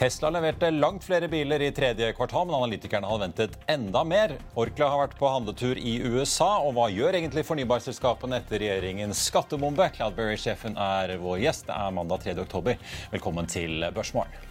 Tesla leverte langt flere biler i tredje kvartal, men analytikerne hadde ventet enda mer. Orkla har vært på handletur i USA, og hva gjør egentlig fornybarselskapene etter regjeringens skattebombe? Cloudberry-sjefen er vår gjest. Det er mandag 3. oktober. Velkommen til Børsmorgen.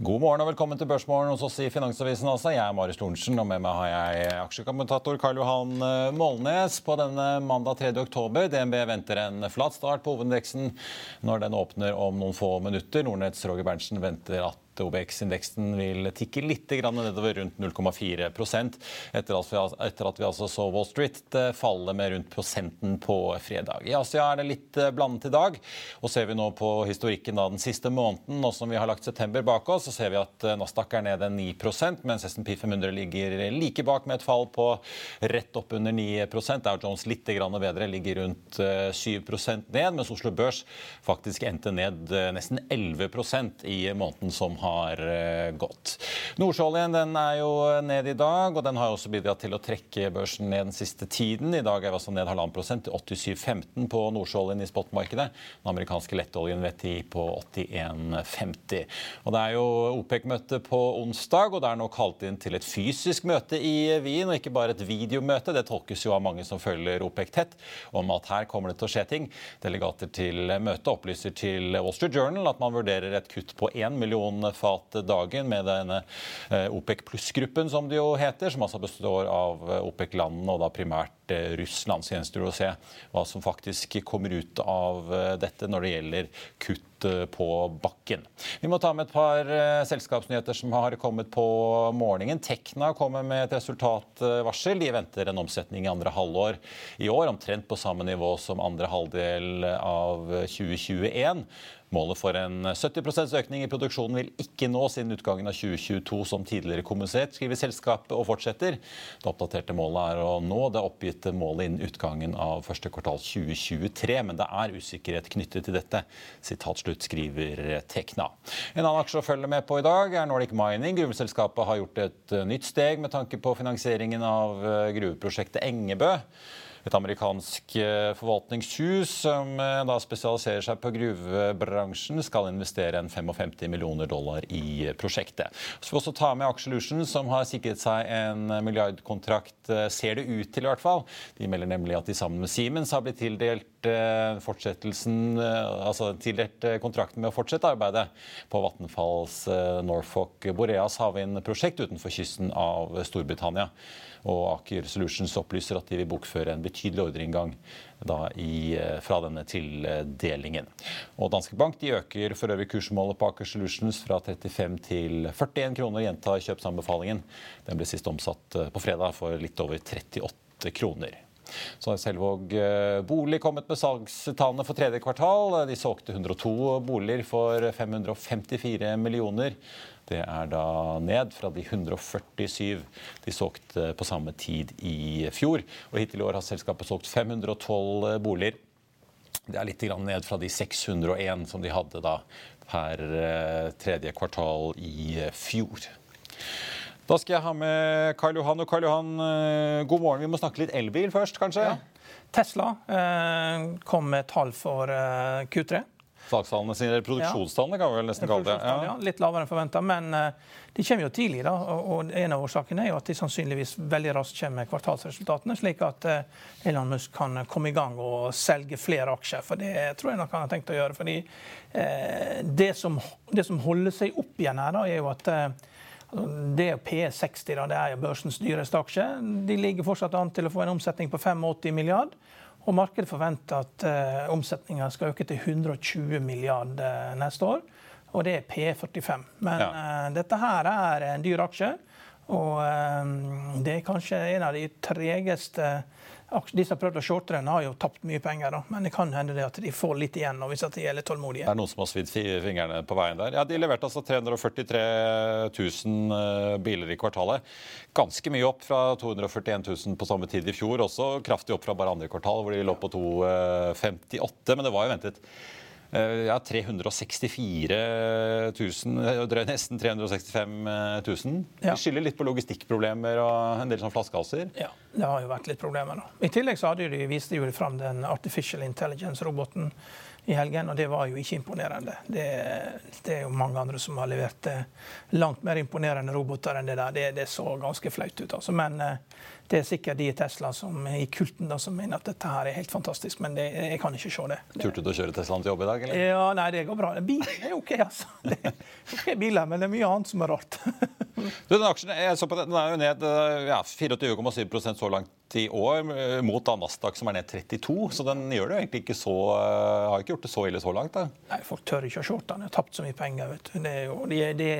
God morgen og velkommen til Børsmorgen hos oss i Finansavisen. Altså. Jeg er Marius Thorensen, og med meg har jeg aksjekommentator Karl Johan eh, Målnes på denne mandag 3. oktober. DNB venter en flat start på hovedindeksen når den åpner om noen få minutter. Nordnetts Roger Berntsen venter at OBX-indeksen vil tikke litt nedover, rundt 0,4 etter, etter at vi altså så Wall Street eh, falle med rundt prosenten på fredag. I Asia er det litt eh, blandet i dag. og Ser vi nå på historikken av den siste måneden, nå som vi har lagt september bak oss, så ser vi at eh, Nasdaq er nede 9% mens SMP 500 ligger like bak med et fall på rett opp under 9% Dow Jones litt bedre, ligger rundt 7% ned, mens Oslo Børs faktisk endte ned nesten 11% i måneden som har har eh, gått. Nordsjøoljen den er jo ned i dag, og den har også bidratt til å trekke børsen ned den siste tiden. I dag er altså ned halvannen prosent til 87,15 på nordsjøoljen i spotmarkedet. Den amerikanske lettoljen VTI på 81,50. Og Det er jo OPEC-møte på onsdag, og det er nå kalt inn til et fysisk møte i Wien, og ikke bare et videomøte. Det tolkes jo av mange som følger OPEC tett, om at her kommer det til å skje ting. Delegater til møtet opplyser til Wall Street Journal at man vurderer et kutt på 1 million fat dagen med denne eh, OPEC pluss-gruppen, som det jo heter, som altså består av eh, OPEC-landene og da primært eh, Russland. Så gjenstår det å se hva som faktisk kommer ut av dette når det gjelder kutt på bakken. Vi må ta med et par selskapsnyheter som har kommet på morgenen. Tekna kommer med et resultatvarsel. De venter en omsetning i andre halvår i år, omtrent på samme nivå som andre halvdel av 2021. Målet for en 70% økning i produksjonen vil ikke nås innen utgangen av 2022, som tidligere kommunisert, skriver selskapet og fortsetter. Det oppdaterte målet er å nå det oppgitte målet innen utgangen av første kvartal 2023, men det er usikkerhet knyttet til dette. Sitat slutt, skriver Tekna. En annen aksje å følge med på i dag er Nordic Mining. Gruveselskapet har gjort et nytt steg med tanke på finansieringen av gruveprosjektet Engebø et amerikansk eh, forvaltningshus som eh, da spesialiserer seg på gruvebransjen, skal investere en 55 millioner dollar i prosjektet. Så får vi også ta med Aksjelution, som har sikret seg en milliardkontrakt, eh, ser det ut til i hvert fall. De melder nemlig at de sammen med Siemens har blitt tildelt fortsettelsen, altså tildelt kontrakten med å fortsette arbeidet på Vattenfalls Norfolk Boreas havvindprosjekt utenfor kysten av Storbritannia. Og Aker Solutions opplyser at de vil bokføre en betydelig ordreinngang eh, fra denne tildelingen. Og Danske Bank de øker for øvrig kursmålet på Aker Solutions fra 35 til 41 kroner. Gjentar kjøpsanbefalingen. Den ble sist omsatt eh, på fredag for litt over 38 kroner. Så har Selvåg eh, bolig kommet med salgstallene for tredje kvartal. De solgte 102 boliger for 554 millioner. Det er da ned fra de 147 de solgte på samme tid i fjor. Og hittil i år har selskapet solgt 512 boliger. Det er litt ned fra de 601 som de hadde da per eh, tredje kvartal i fjor. Da skal jeg ha med Karl Johan. Og Karl Johan, eh, god morgen. Vi må snakke litt elbil først, kanskje? Ja. Tesla eh, kom med tall for eh, Q3. Salgstallene sine, eller produksjonstallene, kan vi vel nesten kalle det. Ja. Litt lavere enn forventa, men uh, de kommer jo tidlig. da, og En av årsakene er jo at de sannsynligvis veldig raskt kommer med kvartalsresultatene, slik at uh, Elon Musk kan komme i gang og selge flere aksjer. For det tror jeg nok han har tenkt å gjøre. fordi det, som, det, som, holder seg opp igjen her, da, er jo at det er P60, da, det er jo børsens dyreste aksje. De ligger fortsatt an til å få en omsetning på 85 milliard. Og markedet forventer at uh, omsetninga skal øke til 120 milliarder neste år. Og det er P45. Men ja. uh, dette her er en dyr aksje. Og uh, det er kanskje en av de tregeste de som har prøvd å shorte den, har jo tapt mye penger. Da. Men det kan hende det at de får litt igjen nå, hvis de er litt tålmodige. Det er noen som har svidd fingrene på veien der. Ja, De leverte altså 343 000 biler i kvartalet. Ganske mye opp fra 241 000 på samme tid i fjor. Også kraftig opp fra bare andre kvartal, hvor de lå på 258 men det var jo ventet. Eh, ja, 364 000, nesten 365 000. Ja. Vi skylder litt på logistikkproblemer og en del sånn flaskehalser. Ja, det har jo vært litt problemer. da. I tillegg så hadde de, viste de jo fram den Artificial Intelligence-roboten i helgen, og det var jo ikke imponerende. Det, det, er jo mange andre som har levert eh, langt mer imponerende roboter enn det der. Det, det så ganske flaut ut. altså. Men eh, det er sikkert de i Tesla som i kulten da, som mener at dette her er helt fantastisk, men det, jeg kan ikke se det. Turte du å kjøre Teslaen til jobb i dag? eller? Ja, Nei, det går bra. Bilen er OK, altså. Det er OK biler, men det er mye annet som er rart. du, den aksjen jeg så på den, den er jo ned ja, 24,7% så langt i år, mot da Nasdaq som er ned 32. Så den gjør det jo egentlig ikke så, har ikke gjort det så ille så langt. da. Nei, Folk tør ikke å shorte. De har tapt så mye penger. vet du. Jo, de, de,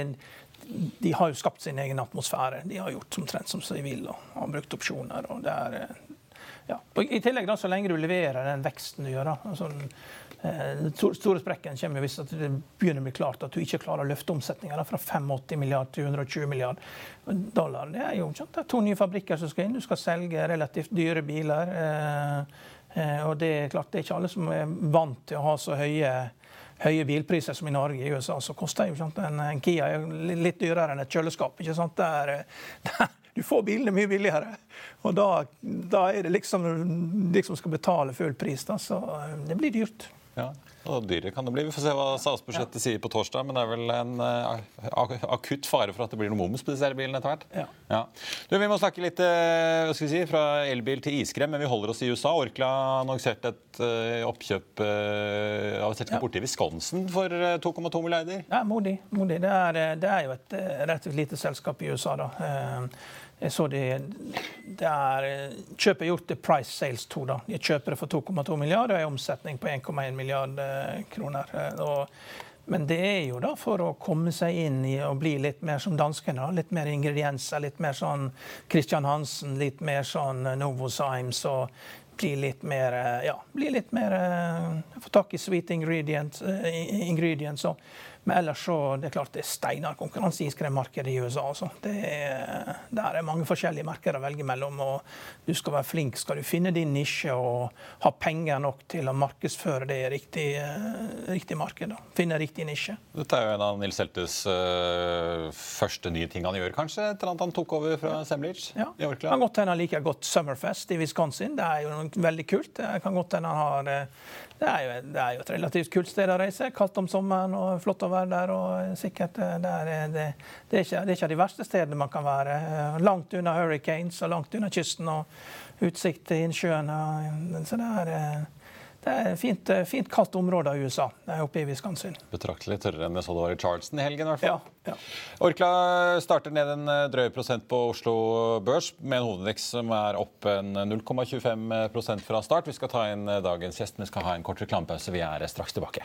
de har jo skapt sin egen atmosfære. De har gjort omtrent som de vil og har brukt opsjoner. og det er, eh, ja. I tillegg, da, så lenge du leverer den veksten du gjør da, altså, Den eh, store sprekken kommer hvis det begynner å bli klart at du ikke klarer å løfte omsetninga fra 85 milliard til 120 milliard dollar. Det er jo det er to nye fabrikker som skal inn. Du skal selge relativt dyre biler. Eh, eh, og det er klart, det er ikke alle som er vant til å ha så høye høye bilpriser som i Norge. I USA så koster jo sant, en, en Kia litt dyrere enn et kjøleskap. ikke sant? Der, der, du får bilene mye billigere. Og da, da er det liksom liksom skal betale full pris. Da, så det blir dyrt. Ja. Og dyre kan det bli. Vi får se hva statsbudsjettet ja. sier på torsdag. Men det er vel en uh, akutt fare for at det blir noe moms på disse elbilene etter hvert. Ja. ja. Du, vi må snakke litt uh, si, fra elbil til iskrem, men vi holder oss i USA. Orkla annonserte et uh, oppkjøp av et selskap borte i Wisconsin for 2,2 milliarder. Ja, modig. modig. Det, er, det er jo et slett lite selskap i USA. da. Jeg så det, det er Kjøpet er gjort til Price Sales 2. da. De kjøper det for 2,2 milliarder og en omsetning på 1,1 milliard eh, kroner. Eh, og, men det er jo da for å komme seg inn i å bli litt mer som danskene. Litt mer ingredienser, litt mer sånn Christian Hansen, litt mer sånn Novozymes. og bli litt mer ja, bli litt mer Få tak i sweet ingredients. ingredients og men ellers så det er klart det er steinar konkurranse i iskremmarkedet i USA. Altså. Det er, der er mange forskjellige merker å velge mellom. og Du skal være flink. Skal du finne din nisje og ha penger nok til å markedsføre det i riktig, uh, riktig marked. Da. Finne riktig nisje. Dette er jo en av Nils Heltes uh, første nye ting han gjør, kanskje? Etter at han tok over fra Semlich ja. i Orkla? Kan godt hende han liker godt Summerfest i Wisconsin. Det er jo veldig kult. Det kan godt hende han har uh, det er, jo, det er, jo, et relativt kult sted å reise. Kaldt om sommeren og flott å være der. og sikkert, eh, det, er, det, det, er ikke, det er ikke de verste stedene man kan være. Eh, langt unna hurricanes og langt unna kysten og utsikt til innsjøen. Så det er eh, det er fint, eh, fint kaldt område av USA oppe i Wisconsin. Betraktelig tørrere enn jeg så det var i Charleston i helgen. i hvert fall. Ja, ja. Orkla starter ned en eh, drøy prosent på Oslo Børs med en hovedvekst som er opp 0,25% fra start. Vi skal ta inn eh, dagens gjest, men skal ha en kort reklamepause. Vi er straks tilbake.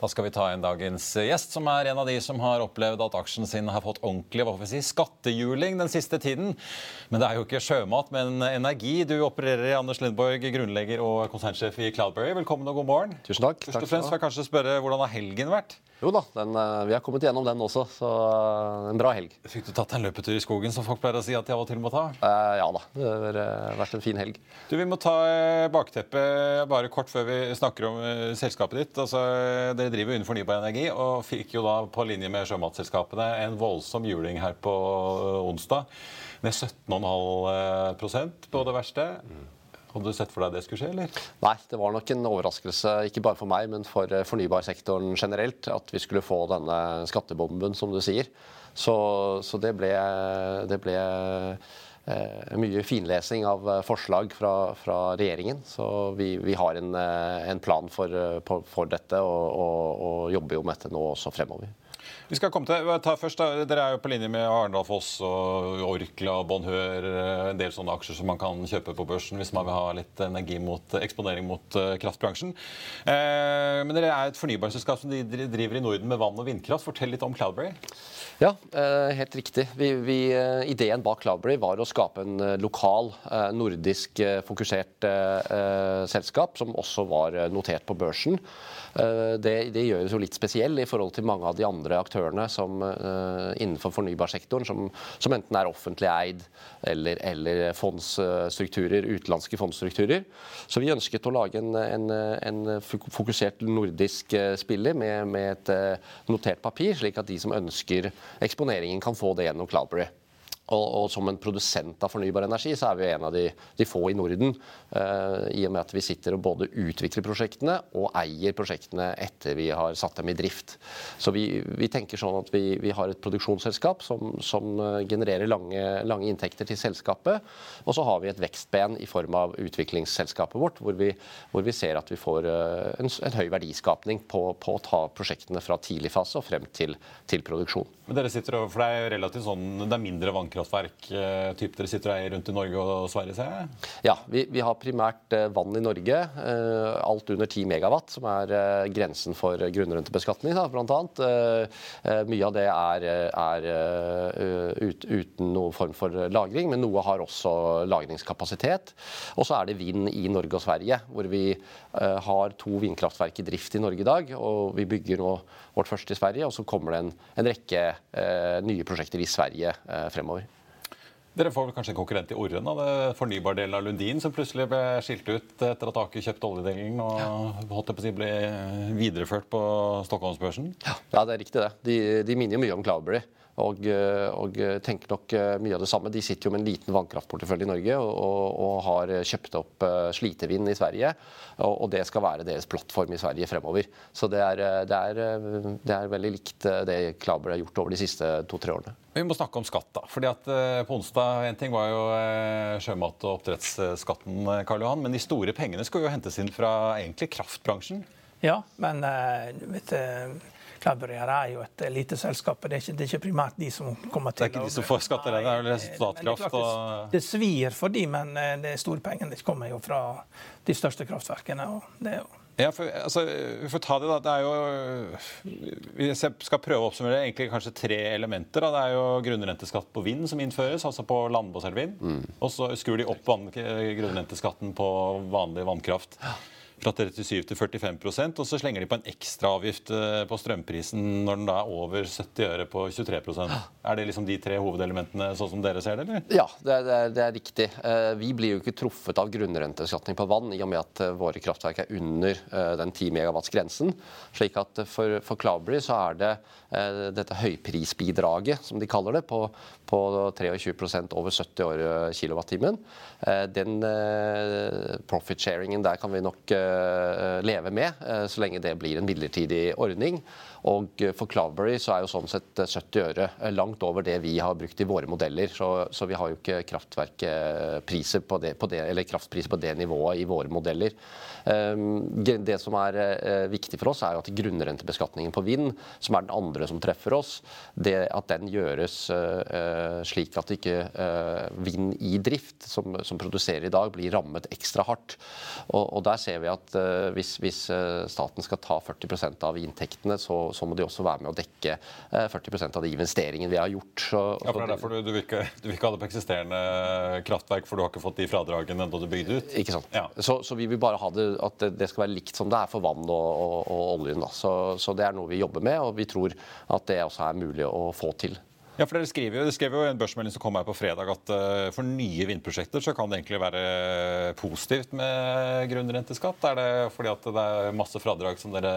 Da skal vi ta inn dagens gjest, som er en av de som har opplevd at aksjen sin har fått ordentlig hva får vi si, skattehjuling den siste tiden. Men det er jo ikke sjømat, men energi. Du opererer i Anders Lindborg, grunnlegger og konsernsjef i Cloudberry. Velkommen og god morgen. Tusen takk. Først og fremst får jeg kanskje spørre, Hvordan har helgen vært? Jo da, den, eh, vi har kommet gjennom den også, så eh, en bra helg. Fikk du tatt en løpetur i skogen, som folk pleier å si at de av og til må ta? Eh, ja da, det har vært en fin helg. Du, Vi må ta bakteppet bare kort før vi snakker om selskapet ditt. Altså, dere driver innen fornybar energi og fikk jo da på linje med sjømatselskapene en voldsom juling her på onsdag. Med 17,5 på det verste. Hadde du sett for deg det skulle skje, eller? Nei, det var nok en overraskelse, ikke bare for meg, men for eh, fornybarsektoren generelt, at vi skulle få denne skattebomben, som du sier. Så, så det ble, det ble eh, mye finlesing av eh, forslag fra, fra regjeringen. Så vi, vi har en, eh, en plan for, for dette, og, og, og, jobber jo med dette nå også fremover. Vi skal komme til, ta først Dere er jo på linje med Arendal Foss og Orkla og Bonheur. En del sånne aksjer som man kan kjøpe på børsen hvis man vil ha litt energi mot eksponering mot kraftbransjen. Eh, men dere er et fornybarselskap som de driver i Norden med vann og vindkraft. Fortell litt om Cloudberry. Ja, eh, helt riktig. Vi, vi, eh, ideen bak Cloudberry var å skape en eh, lokal, eh, nordisk fokusert selskap som også var notert på børsen. Det, det gjøres jo litt spesiell i forhold til mange av de andre aktørene som, uh, innenfor fornybarsektoren, som, som, enten er offentlig eid eller, eller fondsstrukturer, utenlandske fondsstrukturer. Så vi ønsket å lage en, en, en fokusert nordisk spiller med, med et notert papir, slik at de som ønsker eksponeringen, kan få det gjennom Cloudberry. Og, og, som en produsent av fornybar energi, så er vi en av de, de få i Norden. Uh, I og med at vi sitter og både utvikler prosjektene og eier prosjektene etter vi har satt dem i drift. Så vi, vi tenker sånn at vi, vi, har et produksjonsselskap som, som eh, genererer lange, lange, inntekter til selskapet. Og så har vi et vekstben i form av utviklingsselskapet vårt, hvor vi, hvor vi ser at vi får uh, en, en, høy verdiskapning på, på, å ta prosjektene fra tidlig fase og frem til, til produksjon. Men dere sitter over, for Det er relativt sånn, det er mindre vannkraftverk eh, typ dere sitter og eier rundt i Norge og Sverige? ser jeg? Ja, vi, vi har primært eh, vann i Norge. Eh, alt under 10 megawatt, som er grensen for grunnrentebeskatning. bl.a. Mye av det er, er ut, uten noen form for lagring, men noe har også lagringskapasitet. Og så er det vind i Norge og Sverige, hvor vi har to vindkraftverk i drift i Norge i dag. Og vi bygger nå vårt første i Sverige, og så kommer det en, en rekke nye prosjekter i Sverige fremover. Dere får vel kanskje en konkurrent i Orren, av det fornybardelen av Lundin, som plutselig ble skilt ut etter at Aker kjøpte oljedelen og holdt på å si ble videreført på Stockholmsbørsen? Ja. ja, det er riktig det. De, de minner jo mye om Cloudberry. Og, og, tenker nok mye av det samme. De sitter jo med en liten vannkraftportefølje i Norge og, og, og, har kjøpt opp slitevind i Sverige. Og, det skal være deres plattform i Sverige fremover. Så det er, det er, det er veldig likt det Klaber har gjort over de siste to-tre årene. Vi må snakke om skatt. da. Fordi at På onsdag en ting var jo sjømat- og oppdrettsskatten, Karl Johan, men de store pengene skal jo hentes inn fra egentlig kraftbransjen? Ja, men vet du Cloudberry er jo et lite selskap. Det er, ikke, det er ikke primært de som kommer til Det er ikke de som får skatter, det er vel Statkraft og Det svir for de, men eh, de store pengene kommer jo fra de største kraftverkene. og det er jo ja, for, altså, vi får ta det da. Det er jo, Hvis jeg skal prøve å oppsummere egentlig kanskje tre elementer. Da. Det er jo grunnrenteskatt på vind som innføres, altså på landbasert vind. Mm. Og så skrur de opp grunnrenteskatten på vanlig vannkraft. Fra 37 til 45% og så slenger de på en ekstraavgift eh, på strømprisen når den da er over 70 øre på 23% Er det liksom de tre hovedelementene sånn som dere ser det? eller? Ja, det er, det er, riktig. Eh, vi blir jo ikke truffet av grunnrenteskatning på vann i og med at eh, våre kraftverk er under den 10 megawatts-grensen. Slik at for, for Cloudberry så er det dette høyprisbidraget, som de kaller det, på, på 23% over 70 år kilowattimen. Den profit-sharingen der kan vi nok leve med, eh, så lenge det blir en midlertidig ordning. Og for Cloudberry så er jo sånn sett 70 øre langt over det vi har brukt i våre modeller. Så, så vi har jo ikke kraftverkpriser på det, på det, eller kraftpriser på det nivået i våre modeller. Ehm, det som er eh, viktig for oss, er jo at grunnrentebeskatningen på vind, som er den andre som treffer oss, det at den gjøres slik at ikke vind i drift, som, som produserer i dag, blir rammet ekstra hardt. Og, og der ser vi at hvis, hvis staten skal ta 40% av inntektene, så, så, må de også være med å dekke 40% av de investeringene vi har gjort. Så, ja, for det er derfor du, du, vil ikke, du, vil ikke, ha det på eksisterende kraftverk, for du har ikke fått de fradragene enda du bygde ut? Ikke sant. Ja. Så, så, vi vil bare ha det, at det skal være likt som det er for vann og, og, og oljen. Så, så det er noe vi jobber med, og vi tror at det også er mulig å få til. Ja, for dere skriver jo, dere skrev jo en børsmelding som kom her på fredag at uh, for nye vindprosjekter så kan det egentlig være positivt med grunnrenteskatt. Er det fordi at det er masse fradrag som dere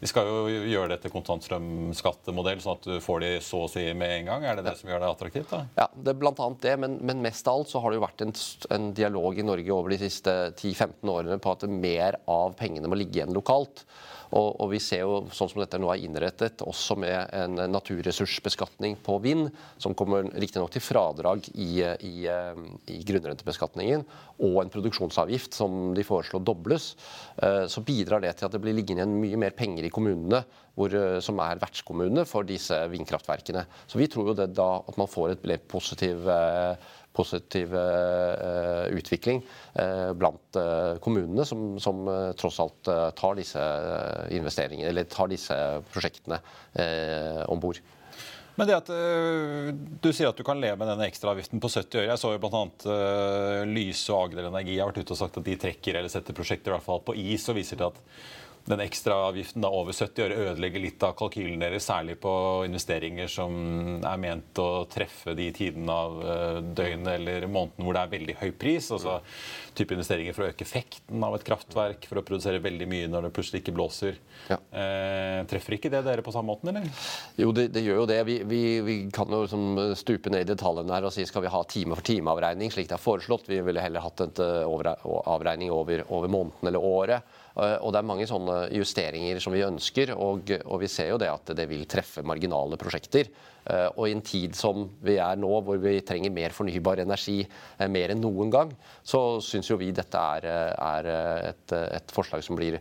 Vi skal jo gjøre det til kontantstrømskattemodell, sånn at du får de så å si med en gang. Er det det som gjør det attraktivt? da? Ja, det er blant annet det. Men, men, mest av alt så har det jo vært en, en dialog i Norge over de siste 10-15 årene på at mer av pengene må ligge igjen lokalt. Og, og, vi ser jo, sånn som dette nå er innrettet, også med en naturressursbeskatning på vind, som kommer riktignok til fradrag i, i, i, grunnrentebeskatningen, og en produksjonsavgift som de foreslår dobles, eh, så bidrar det til at det blir liggende igjen mye mer penger i kommunene, hvor, eh, som er vertskommune for disse vindkraftverkene. Så vi tror jo det da at man får et mer positiv eh, positiv uh, utvikling uh, blant uh, kommunene, som, som tross alt tar disse investeringene, eller tar disse prosjektene eh, om bord. Men det at Du sier at du kan leve med denne ekstraavgiften på 70 øre. Jeg så jo bl.a. Uh, Lyse og Agder Energi har vært ute og sagt at de trekker eller setter prosjekter i hvert fall på is, og viser til at den ekstraavgiften over 70 øre ødelegger litt av kalkylen deres, særlig på investeringer som er ment å treffe de tidene av eh, døgnet eller måneden hvor det er veldig høy pris. altså type investeringer for å øke effekten av et kraftverk, for å produsere veldig mye når det plutselig ikke blåser. Ja. Eh, treffer ikke det dere på samme måten, eller? Jo, det, det gjør jo det. Vi, vi, vi kan jo liksom stupe ned i detaljene her og si skal vi ha time for time-avregning, slik det er foreslått. Vi ville heller hatt en eh, avregning over, over måneden eller året. Eh, og det er mange sånne justeringer som vi ønsker, og, og vi ser jo det at det vil treffe marginale prosjekter. Eh, og i en tid som vi er nå, hvor vi trenger mer fornybar energi eh, mer enn noen gang, så syns jo vi dette er, er et, et, forslag som blir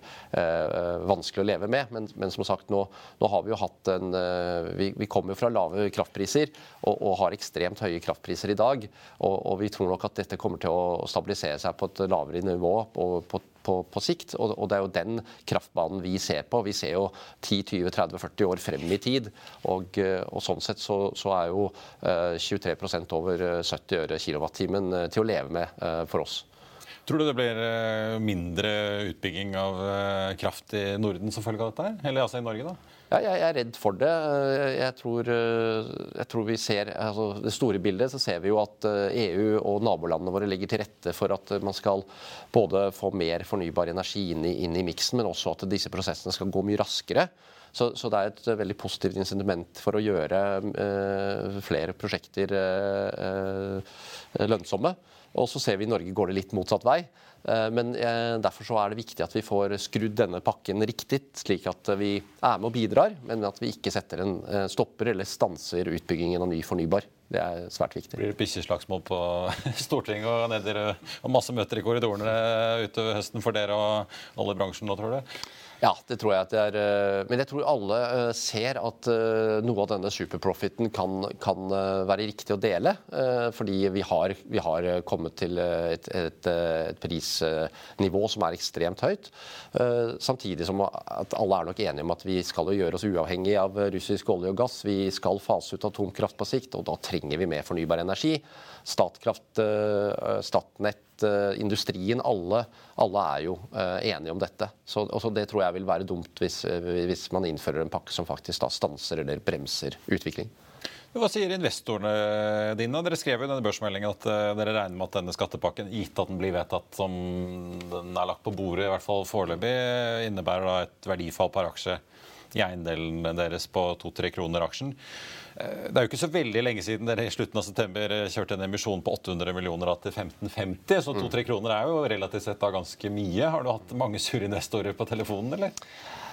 vanskelig å leve med. Men, men som sagt, nå, nå, har vi jo hatt en Vi, vi kommer jo fra lave kraftpriser og, og, har ekstremt høye kraftpriser i dag. Og, og, vi tror nok at dette kommer til å stabilisere seg på et lavere nivå på, på, på, på sikt. Og, og, det er jo den kraftbanen vi ser på. Vi ser jo 10-20-30-40 år frem i tid. Og, og sånn sett så, så er jo 23 eh, over 70 eh, øre kilowattimen eh, til å leve med for oss. Tror du det blir mindre utbygging av kraft i Norden som følge av dette? Eller altså i Norge, da? Ja, jeg er redd for det. Jeg tror, jeg tror vi ser altså Det store bildet så ser vi jo at EU e og nabolandene våre legger til rette for at man skal både få mer fornybar energi inn i, inn i miksen, men også at disse prosessene skal gå mye raskere. Så, så, det er et veldig positivt incitament for å gjøre eh, flere prosjekter eh, lønnsomme. Og så ser vi i Norge går det litt motsatt vei. Eh, men eh, derfor så er det viktig at vi får skrudd denne pakken riktig, slik at vi er med og bidrar, men at vi ikke en eh, stopper eller stanser utbyggingen av ny fornybar. Det er svært viktig. Blir det bikkjeslagsmål på Stortinget og, neder, og masse møter i korridorene utover høsten for dere og alle i bransjen nå, tror du? Ja, det tror jeg at det er. Eh, men jeg tror alle eh, ser at eh, noe av denne superprofiten kan, kan være riktig å dele. Fordi vi har, vi har kommet til et, et, et, prisnivå som er ekstremt høyt. Samtidig som at alle er nok enige om at vi skal gjøre oss uavhengig av russisk olje og gass. Vi skal fase ut atomkraft på sikt, og da trenger vi mer fornybar energi. Statkraft, Statnett Eh, industrien, alle, alle er jo eh, enige om dette. Så Det tror jeg vil være dumt hvis, eh, hvis man innfører en pakke som faktisk da stanser eller bremser utvikling. Hva sier investorene dine? Dere skrev i denne børsmeldingen at dere regner med at denne skattepakken, gitt at den blir vedtatt som den er lagt på bordet, i hvert fall foreløpig, innebærer da et verdifall per aksje i eiendelen deres på 2-3 kroner aksjen. Eh, det er jo ikke så veldig lenge siden dere i slutten av september eh, kjørte en emisjon på 800 millioner til 1550, så 2-3 kroner er jo relativt sett da ganske mye. Har du hatt mange sure investorer på telefonen, eller?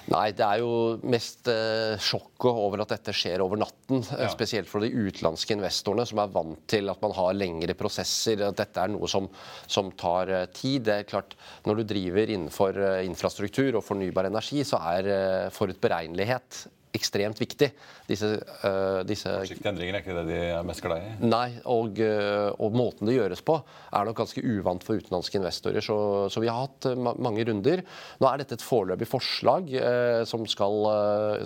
Nei, det er jo mest eh, sjokket over at dette skjer over natten. Eh, ja. Spesielt for de utenlandske investorene, som er vant til at man har lengre prosesser. At dette er noe som, som tar tid. Det er klart, Når du driver innenfor infrastruktur og fornybar energi, så er forutberegnelighet ekstremt viktig. Disse, uh, disse Forsiktige endringer er ikke det de er mest glad i? Nei, og, uh, og, måten det gjøres på er nok ganske uvant for utenlandske investorer. Så, så vi har hatt ma mange runder. Nå er dette et foreløpig forslag som skal,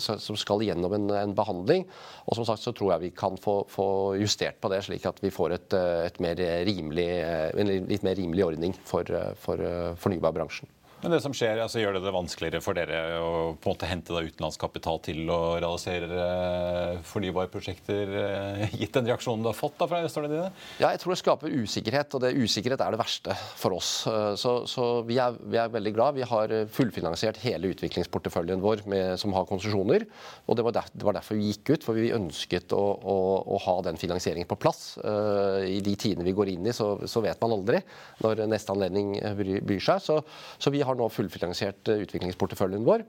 som, skal, gjennom en, en, behandling. Og som sagt så tror jeg vi kan få, få justert på det, slik at vi får et, et mer rimelig, en litt mer rimelig ordning for, for fornybarbransjen. Men det som skjer, altså, Gjør det det vanskeligere for dere å på en måte hente utenlandsk kapital til å realisere eh, fornybare prosjekter, eh, gitt den reaksjonen du har fått da fra investorene dine? Ja, jeg tror det skaper usikkerhet, og det usikkerhet er det verste for oss. Eh, så, så vi, er, vi, er, veldig glad. Vi har fullfinansiert hele utviklingsporteføljen vår med, som har konsesjoner. Og det var, der, det var, derfor vi gikk ut, for vi ønsket å, å, å ha den finansieringen på plass. I de tidene vi går inn i, så, så vet man aldri når neste anledning byr seg. Så, så vi har har nå fullfinansiert eh, utviklingsporteføljen vår.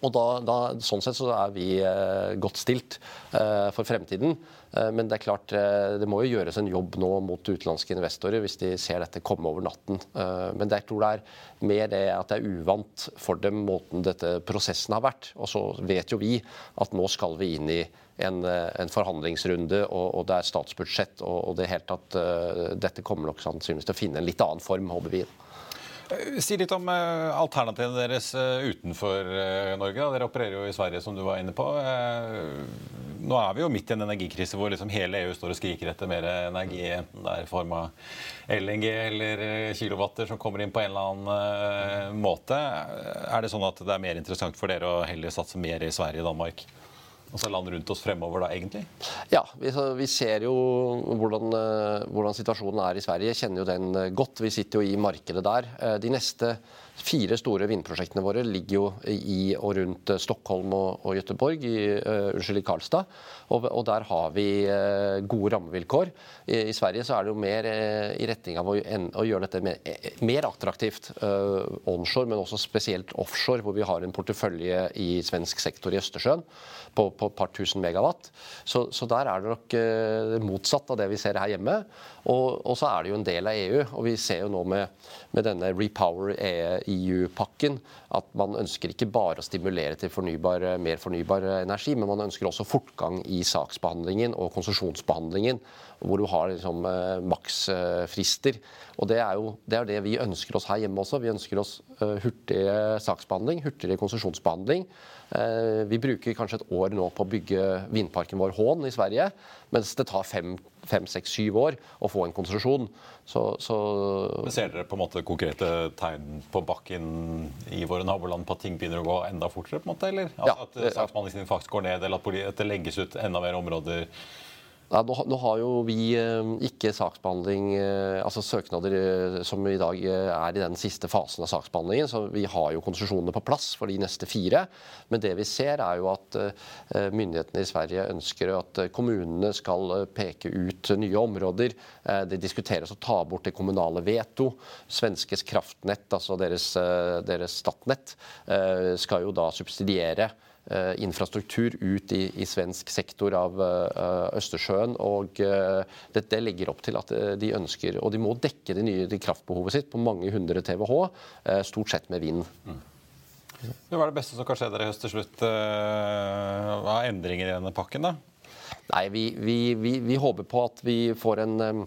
Og da, da, sånn sett så er vi eh, godt stilt eh, for fremtiden. Eh, men det er klart, eh, det må jo gjøres en jobb nå mot utenlandske investorer hvis de ser dette komme over natten. Eh, men jeg tror det er mer det at det er uvant for dem måten dette prosessen har vært. Og så vet jo vi at nå skal vi inn i en, en forhandlingsrunde, og, og, det er statsbudsjett, og, og det helt tatt, dette kommer nok sannsynligvis til å finne en litt annen form, håper vi. Eh, si litt om eh, alternativene deres eh, utenfor Norge. Dere opererer jo i Sverige, som du var inne på. Nå er vi jo midt i en energikrise hvor liksom hele EU står og skriker etter mer energi, enten det er i form av LNG eller kilowatter som kommer inn på en eller annen måte. Er det sånn at det er mer interessant for dere å heller satse mer i Sverige og Danmark? Altså land rundt oss fremover da, egentlig? Ja, vi, vi ser jo hvordan, eh, hvordan, situasjonen er i Sverige. Kjenner jo den eh, godt. Vi sitter jo i markedet der. Eh, de neste fire store vindprosjektene våre ligger jo i og rundt Stockholm og, og Göteborg, i, uh, unnskyld, i Karlstad. Og, og, der har vi uh, gode rammevilkår. I, I, Sverige så er det jo mer uh, i retning av å, en, å gjøre dette mer, mer attraktivt onshore, men også spesielt offshore, hvor vi har en portefølje i svensk sektor i Østersjøen på, et par tusen megawatt. Så, så der er det nok motsatt av det vi ser her hjemme. Og, og, så er det jo en del av EU. Og vi ser jo nå med, med denne Repower EU-pakken at man ønsker ikke bare å stimulere til fornybar, mer fornybar energi, men man ønsker også fortgang i saksbehandlingen og konsesjonsbehandlingen, hvor du har liksom, eh, maksfrister. Og det er jo det, er det, vi ønsker oss her hjemme også. Vi ønsker oss uh, hurtigere saksbehandling, hurtigere konsesjonsbehandling. Vi bruker kanskje et år nå på å bygge vindparken vår Hån i Sverige, mens det tar fem fem, seks, syv år å få en konsesjon. Så, så Men Ser dere på en måte konkrete tegn på bakken i våre naboland på at ting begynner å gå enda fortere? på en måte, eller? Altså, ja, at saksbehandlingstiden faktisk går ned, eller at det legges ut enda mer områder ja, nå, nå, har jo vi eh, ikke saksbehandling, eh, altså søknader eh, som i dag er i den siste fasen av saksbehandlingen. Så vi har jo konsesjonene på plass for de neste fire. Men det vi ser er jo at myndighetene i Sverige ønsker at kommunene skal peke ut nye områder. Det diskuteres å ta bort det kommunale veto. Svenskes kraftnett, altså deres, deres Statnett, skal jo da subsidiere infrastruktur ut i, i, svensk sektor av uh, Østersjøen. og uh, Dette legger opp til at de ønsker Og de må dekke det nye kraftbehovet sitt på mange hundre TWh, uh, stort sett med vind. Mm. Hva er det beste som kan skje dere i høst til slutt? Hva er endringer i denne pakken? da? Nei, vi, vi, vi, vi håper på at vi får en um,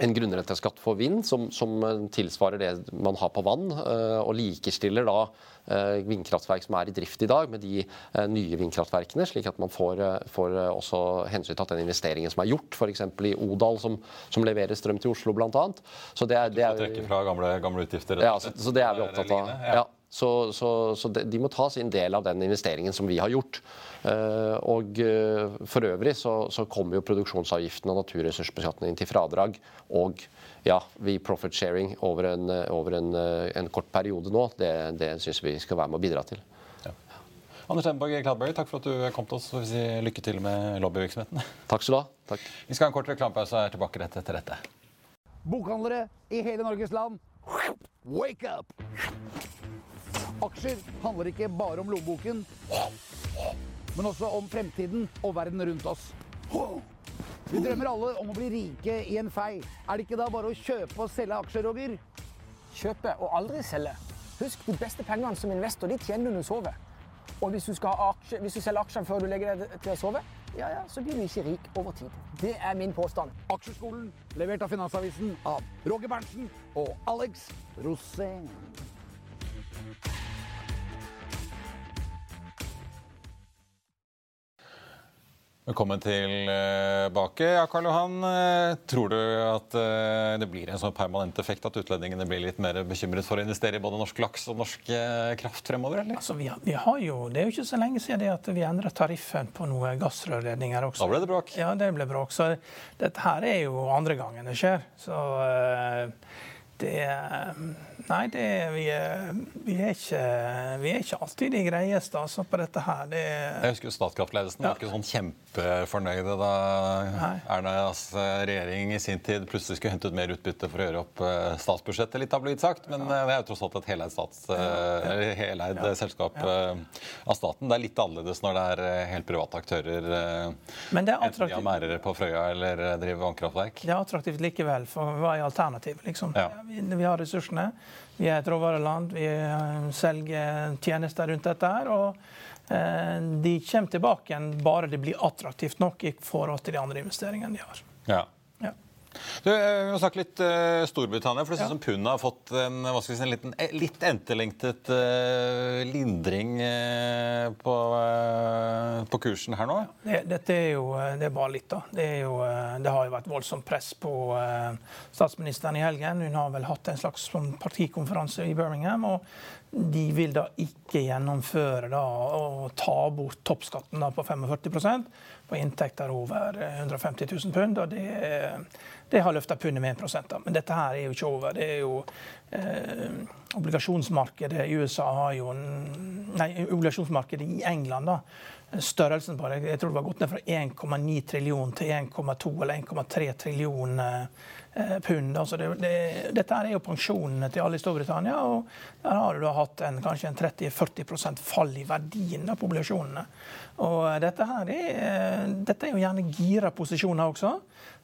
en grunnrenteskatt for vind som, som, tilsvarer det man har på vann, og likestiller da Eh, vindkraftverk som er i drift i dag, med de eh, nye vindkraftverkene, slik at man får, eh, får også hensyntatt den investeringen som er gjort, f.eks. i Odal, som, som, leverer strøm til Oslo, bl.a. Så det er, det er, trekke fra gamle, gamle utgifter? Ja, så, så, det er vi opptatt av. Ja. Så, så, så de, de, må ta sin del av den investeringen som vi har gjort. Uh, og uh, For øvrig så, så kommer jo produksjonsavgiften og naturressursbeskatningen til fradrag. Og ja, vi profit sharing over en, over en, en kort periode nå, det, det syns vi skal være med å bidra til. Ja. Anders Enborg Kladberg, takk for at du kom til oss. og si lykke til med lobbyvirksomheten. Takk skal du ha. Takk. Vi skal ha en kort reklamepause og er tilbake rett etter dette. Bokhandlere i hele Norges land, wake up! Aksjer handler ikke bare om lommeboken, men også om fremtiden og verden rundt oss. Vi drømmer alle om å bli rike i en fei. Er det ikke da bare å kjøpe og selge aksjer, Roger? Kjøpe og aldri selge. Husk, de beste pengene som investor de tjener du når du sover. Og hvis du, aksje, hvis du selger aksjene før du legger deg til å sove, ja, ja, så blir du ikke rik over tid. Det er min påstand. Aksjeskolen, levert av Finansavisen av Roger Berntsen og Alex Rosén. Velkommen tilbake. Ja, Karl Johan, eh, tror du at eh, det blir en sånn permanent effekt at utlendingene blir litt mer bekymret for å investere i både norsk laks og norsk eh, kraft fremover, eller? Altså, vi, har, vi har jo, Det er jo ikke så lenge siden det at vi endret tariffen på noen gassrørledninger også. Da ble det bråk. Ja, det ble bråk. Så dette her er jo andre gangen det skjer. Så det Nei, det, vi, vi, er ikke, vi, er ikke, alltid de greieste altså, på dette her. Det, jeg husker Statkraft-ledelsen ja. var ikke sånn kjempefornøyde da nei. Ernas regjering i sin tid plutselig skulle hente ut mer utbytte for å gjøre opp eh, statsbudsjettet, litt har blitt sagt. Men ja. Eh, det er jo tross alt et heleid, stats, ja. heleid selskap av staten. Det er litt annerledes når det er helt private aktører. Men det er enten de har mærere på Frøya eller driver vannkraftverk. Det er attraktivt likevel, for hva er alternativet, liksom? Vi, vi har ressursene. Vi er et råvareland. Vi eh, selger tjenester rundt dette. her, og eh, De kommer tilbake igjen bare det blir attraktivt nok i forhold til de andre investeringene de har. Ja. Du, eh, vi må snakke litt uh, Storbritannia. for Det synes ja. som pundet har fått en, si, en liten, eh, litt etterlengtet uh, lindring uh, på, på, kursen her nå. Det, dette er jo det er bare litt, da. Det, jo, det, har jo vært voldsomt press på statsministeren i helgen. Hun har vel hatt en slags sånn partikonferanse i Birmingham. og de vil da ikke gjennomføre da, og ta bort toppskatten da på 45 på inntekter over 150 000 pund. og det det har løfta pundet med 1 da. Men dette her er jo ikke over. Det er jo eh, Obligasjonsmarkedet i USA har jo Nei, obligasjonsmarkedet i England, da. Størrelsen på det jeg tror det var gått ned fra 1,9 trillion til 1,2 eller 1,3 trillion eh, pund. Altså det, det, dette er jo pensjonene til alle i Storbritannia. og Der har du da hatt en, kanskje en 30-40% fall i verdien av populasjonene. Og dette her er, eh, dette er jo gjerne gira posisjoner også.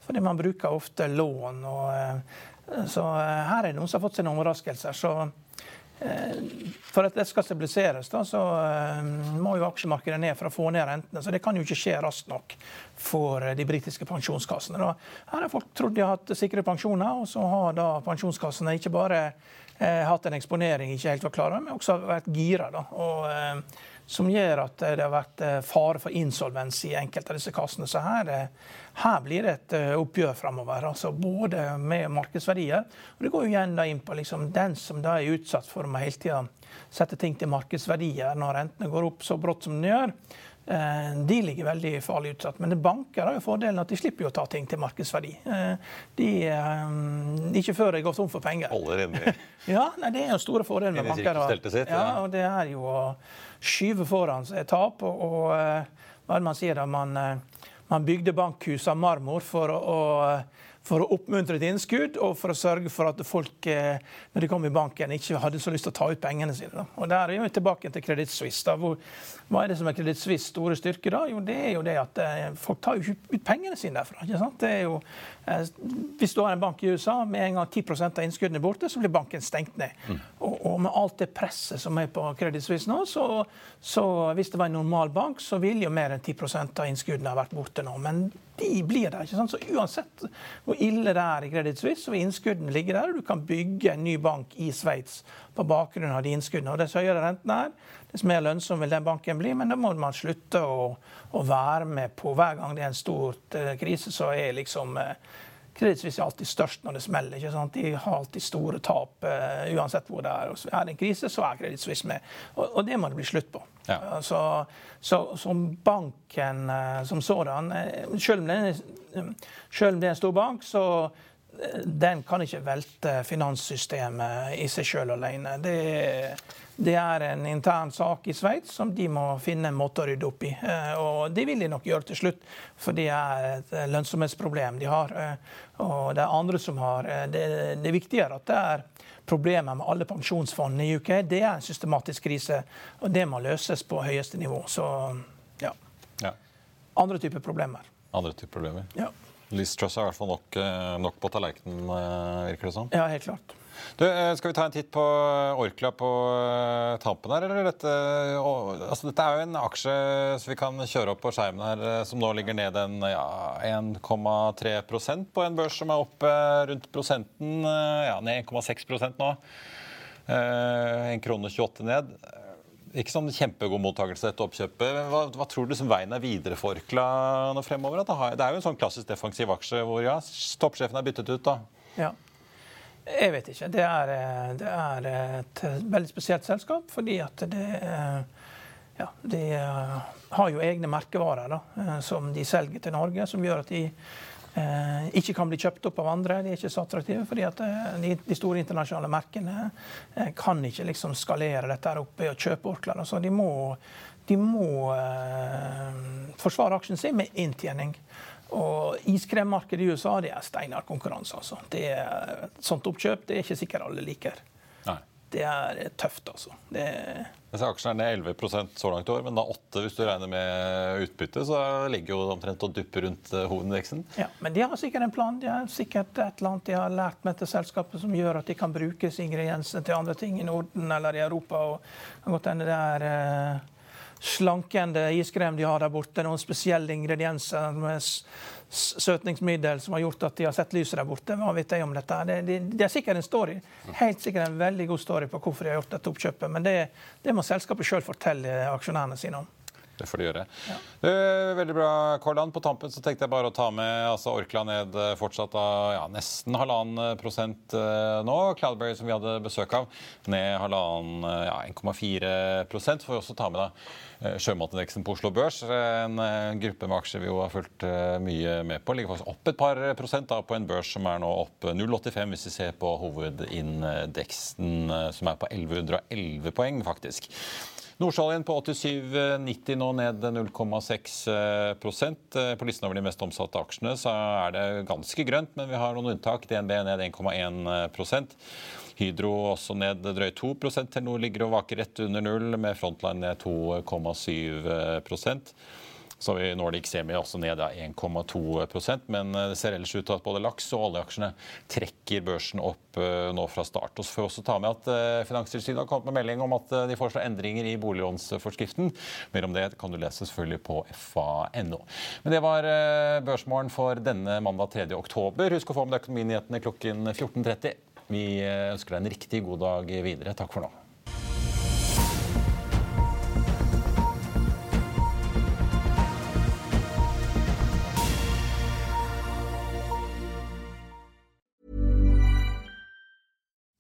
Fordi man bruker ofte lån. Og, eh, så eh, her er det noen som har fått sine overraskelser. Så eh, for at det skal stabiliseres, da, så må jo aksjemarkedet ned for å få ned rentene. Så det kan jo ikke skje raskt nok for de britiske pensjonskassene. Da. Her har folk trodd de har hatt sikre pensjoner, og så har da pensjonskassene ikke bare eh, hatt en eksponering ikke helt var klar over, men også vært gira. Da. Og, eh, som gjør at det har vært fare for insolvens i enkelte av disse kassene. Så her her blir det et eh, oppgjør framover. Altså både med markedsverdier og Det går jo igjen inn på liksom den som da er utsatt for å hele tida sette ting til markedsverdier når rentene går opp så brått som de gjør. Eh, de ligger veldig farlig utsatt. Men banker har jo fordelen at de slipper å ta ting til markedsverdi. Eh, de, ikke før de går tom for penger. Holder inni. ja, nei, Det er jo store fordeler med banker. Ja, og Det er jo å skyve foran seg tap. Og, og hva er det man sier da? Man man bygde bankhus av marmor for å, å for å oppmuntre til innskudd og for å sørge for at folk eh, når de kom i banken, ikke hadde så lyst til å ta ut pengene sine. Da. Og Der er vi tilbake til Credit Suisse. Hva er det som er Credit Suisse store styrke? da? Jo, Det er jo det at eh, folk tar jo ikke ut pengene sine derfra. ikke sant? Det er jo, eh, hvis du har en bank i USA, med en gang 10 av innskuddene er borte, så blir banken stengt ned. Mm. Og, og, med alt det presset som er på Credit Suisse nå, så, så hvis det var en normal bank, så ville jo mer enn 10 av innskuddene ha vært borte nå. Men de blir der. ikke sant? Så uansett hvor ille det er i Credit Suisse, så vil innskuddene ligge der. Du kan bygge en ny bank i Sveits på bakgrunn av de innskuddene. Og Dess høyere renten er, dess mer lønnsom vil den banken bli. Men da må man slutte å, å være med på hver gang det er en stor uh, krise, så er liksom uh, Credit Suisse er alltid størst når det smeller. ikke sant? De har alltid store tap uh, uansett hvor det er. Og er det en krise, så er Credit Suisse med. Og, og det må det bli slutt på. Ja. Altså, så, som banken uh, som sådan, det, selv om det er en stor bank, så den kan ikke velte finanssystemet i seg sjøl alene. Det det er en intern sak i Sveits som de må finne en måte å rydde opp i. Eh, og det vil de nok gjøre til slutt, for det er et lønnsomhetsproblem de har. Eh, og det er andre som har eh, Det, det er viktigere at det er problemer med alle pensjonsfondene i UK. Det er en systematisk krise, og det må løses på høyeste nivå. Så ja. ja. Andre typer problemer. Andre typer problemer. Ja. Liz Truss er i hvert fall nok, eh, nok på tallerkenen, eh, virker det som. Ja, helt klart. Du, eh, skal vi ta en titt på Orkla på eh, tampen her, eller? Dette, altså, dette er jo en aksje som vi kan kjøre opp på skjermen her, eh, som nå ligger ned en ja, 1,3% på en børs som er opp eh, rundt prosenten. eh, Ja, ned 1,6 nå. Eh, 1 krone 28 ned. Ikke sånn kjempegod mottakelse dette oppkjøpet. Hva, hva tror du som veien er videre for Orkla nå fremover? Det er jo en sånn klassisk defensiv aksje hvor ja, toppsjefen er byttet ut, da. Ja. Jeg vet ikke. Det er, eh, det er et veldig spesielt selskap fordi at det eh, ja, De eh, har jo egne merkevarer da, som de selger til Norge, som gjør at de eh, ikke kan bli kjøpt opp av andre. De er ikke så attraktive fordi at de, de store internasjonale merkene kan ikke liksom skalere dette her oppe og kjøpe orkler. Så de må, de må eh, forsvare aksjen sin med inntjening. Og iskremmarkedet i USA det er steinhard konkurranse. altså. Det er, sånt oppkjøp det er ikke sikkert alle liker. Nei. Det er tøft, altså. Det, ser, aksjene er ned 11% så langt i år, men da 8 hvis du regner med utbytte. Så ligger jo omtrent og dupper rundt eh, hovedindeksen. ja, men de har sikkert en plan. De har sikkert et eller annet de har lært med dette selskapet som gjør at de kan brukes ingrediensene til andre ting i Norden eller i Europa. og det kan godt hende det er eh, slankende iskrem de har der borte. Noen spesielle ingredienser med søtningsmiddel som har gjort at de har sett lyset der borte. Hva vet jeg om dette? Det, det, det er sikkert en story. Helt sikkert en veldig god story på hvorfor de har gjort dette oppkjøpet. Men det, det må selskapet sjøl fortelle aksjonærene sine om. Det får de gjøre. Det er veldig bra, Kolland. På tampen så tenkte jeg bare å ta med altså Orkla ned eh, fortsatt av ja, nesten halvannen prosent eh, nå. Cloudberry, som vi hadde besøk av, ned halvannen, eh, ja, 1,4 prosent. Får også ta med da eh, sjømatindeksen på Oslo Børs. En eh, gruppe med aksjer vi jo har fulgt eh, mye med på. Ligger faktisk opp et par prosent da, på en børs som er nå opp 0,85 hvis vi ser på hovedindeksen, eh, som er på 1111 poeng, faktisk. Nordsjøoljen på 87,90 nå ned 0,6 Eh, På listen over de mest omsatte aksjene så er det ganske grønt, men vi har noen unntak. DNB ned 1,1% Hydro også ned drøyt 2% Telenor ligger og vaker rett under null, med Frontline ned 2,7 så har vi Nordic Semi også ned da 1,2% men eh, det ser ellers ut til at både laks og oljeaksjene trekker børsen opp eh, nå fra start. Og så får vi også ta med at eh, Finanstilsynet har kommet med melding om at de foreslår endringer i boliglånsforskriften. Mer om det kan du lese selvfølgelig på fa.no. Men det var børsmålen for denne mandag 3. oktober. Husk å få med deg økonominyhetene klokken 14.30. Vi ønsker deg en riktig god dag videre. Takk for nå.